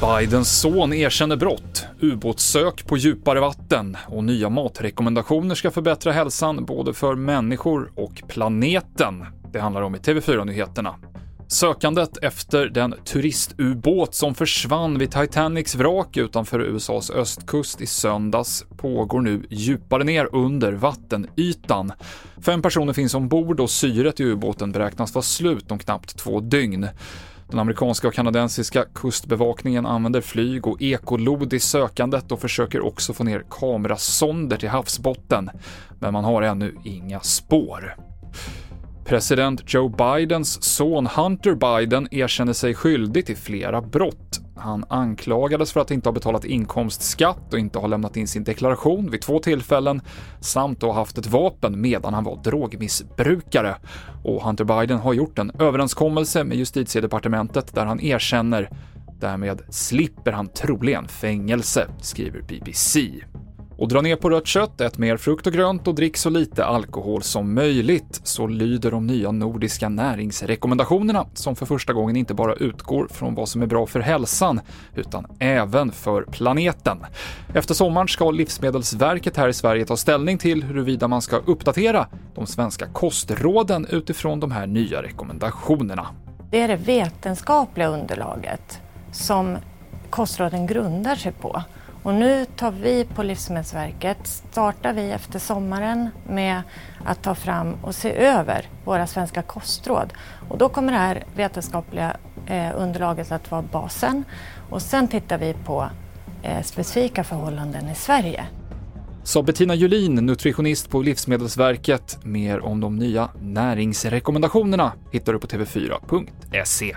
Bidens son erkänner brott, ubåtssök på djupare vatten och nya matrekommendationer ska förbättra hälsan både för människor och planeten. Det handlar om i TV4-nyheterna. Sökandet efter den turistubåt som försvann vid Titanics vrak utanför USAs östkust i söndags pågår nu djupare ner under vattenytan. Fem personer finns ombord och syret i ubåten beräknas vara slut om knappt två dygn. Den amerikanska och kanadensiska kustbevakningen använder flyg och ekolod i sökandet och försöker också få ner kamerasonder till havsbotten, men man har ännu inga spår. President Joe Bidens son Hunter Biden erkänner sig skyldig till flera brott. Han anklagades för att inte ha betalat inkomstskatt och inte ha lämnat in sin deklaration vid två tillfällen samt att ha haft ett vapen medan han var drogmissbrukare. Och Hunter Biden har gjort en överenskommelse med justitiedepartementet där han erkänner. Därmed slipper han troligen fängelse, skriver BBC. Och dra ner på rött kött, ät mer frukt och grönt och drick så lite alkohol som möjligt. Så lyder de nya nordiska näringsrekommendationerna som för första gången inte bara utgår från vad som är bra för hälsan, utan även för planeten. Efter sommaren ska Livsmedelsverket här i Sverige ta ställning till huruvida man ska uppdatera de svenska kostråden utifrån de här nya rekommendationerna. Det är det vetenskapliga underlaget som kostråden grundar sig på. Och nu tar vi på Livsmedelsverket, startar vi efter sommaren med att ta fram och se över våra svenska kostråd. Och då kommer det här vetenskapliga eh, underlaget att vara basen och sen tittar vi på eh, specifika förhållanden i Sverige. Sa Bettina Julin, nutritionist på Livsmedelsverket. Mer om de nya näringsrekommendationerna hittar du på tv4.se.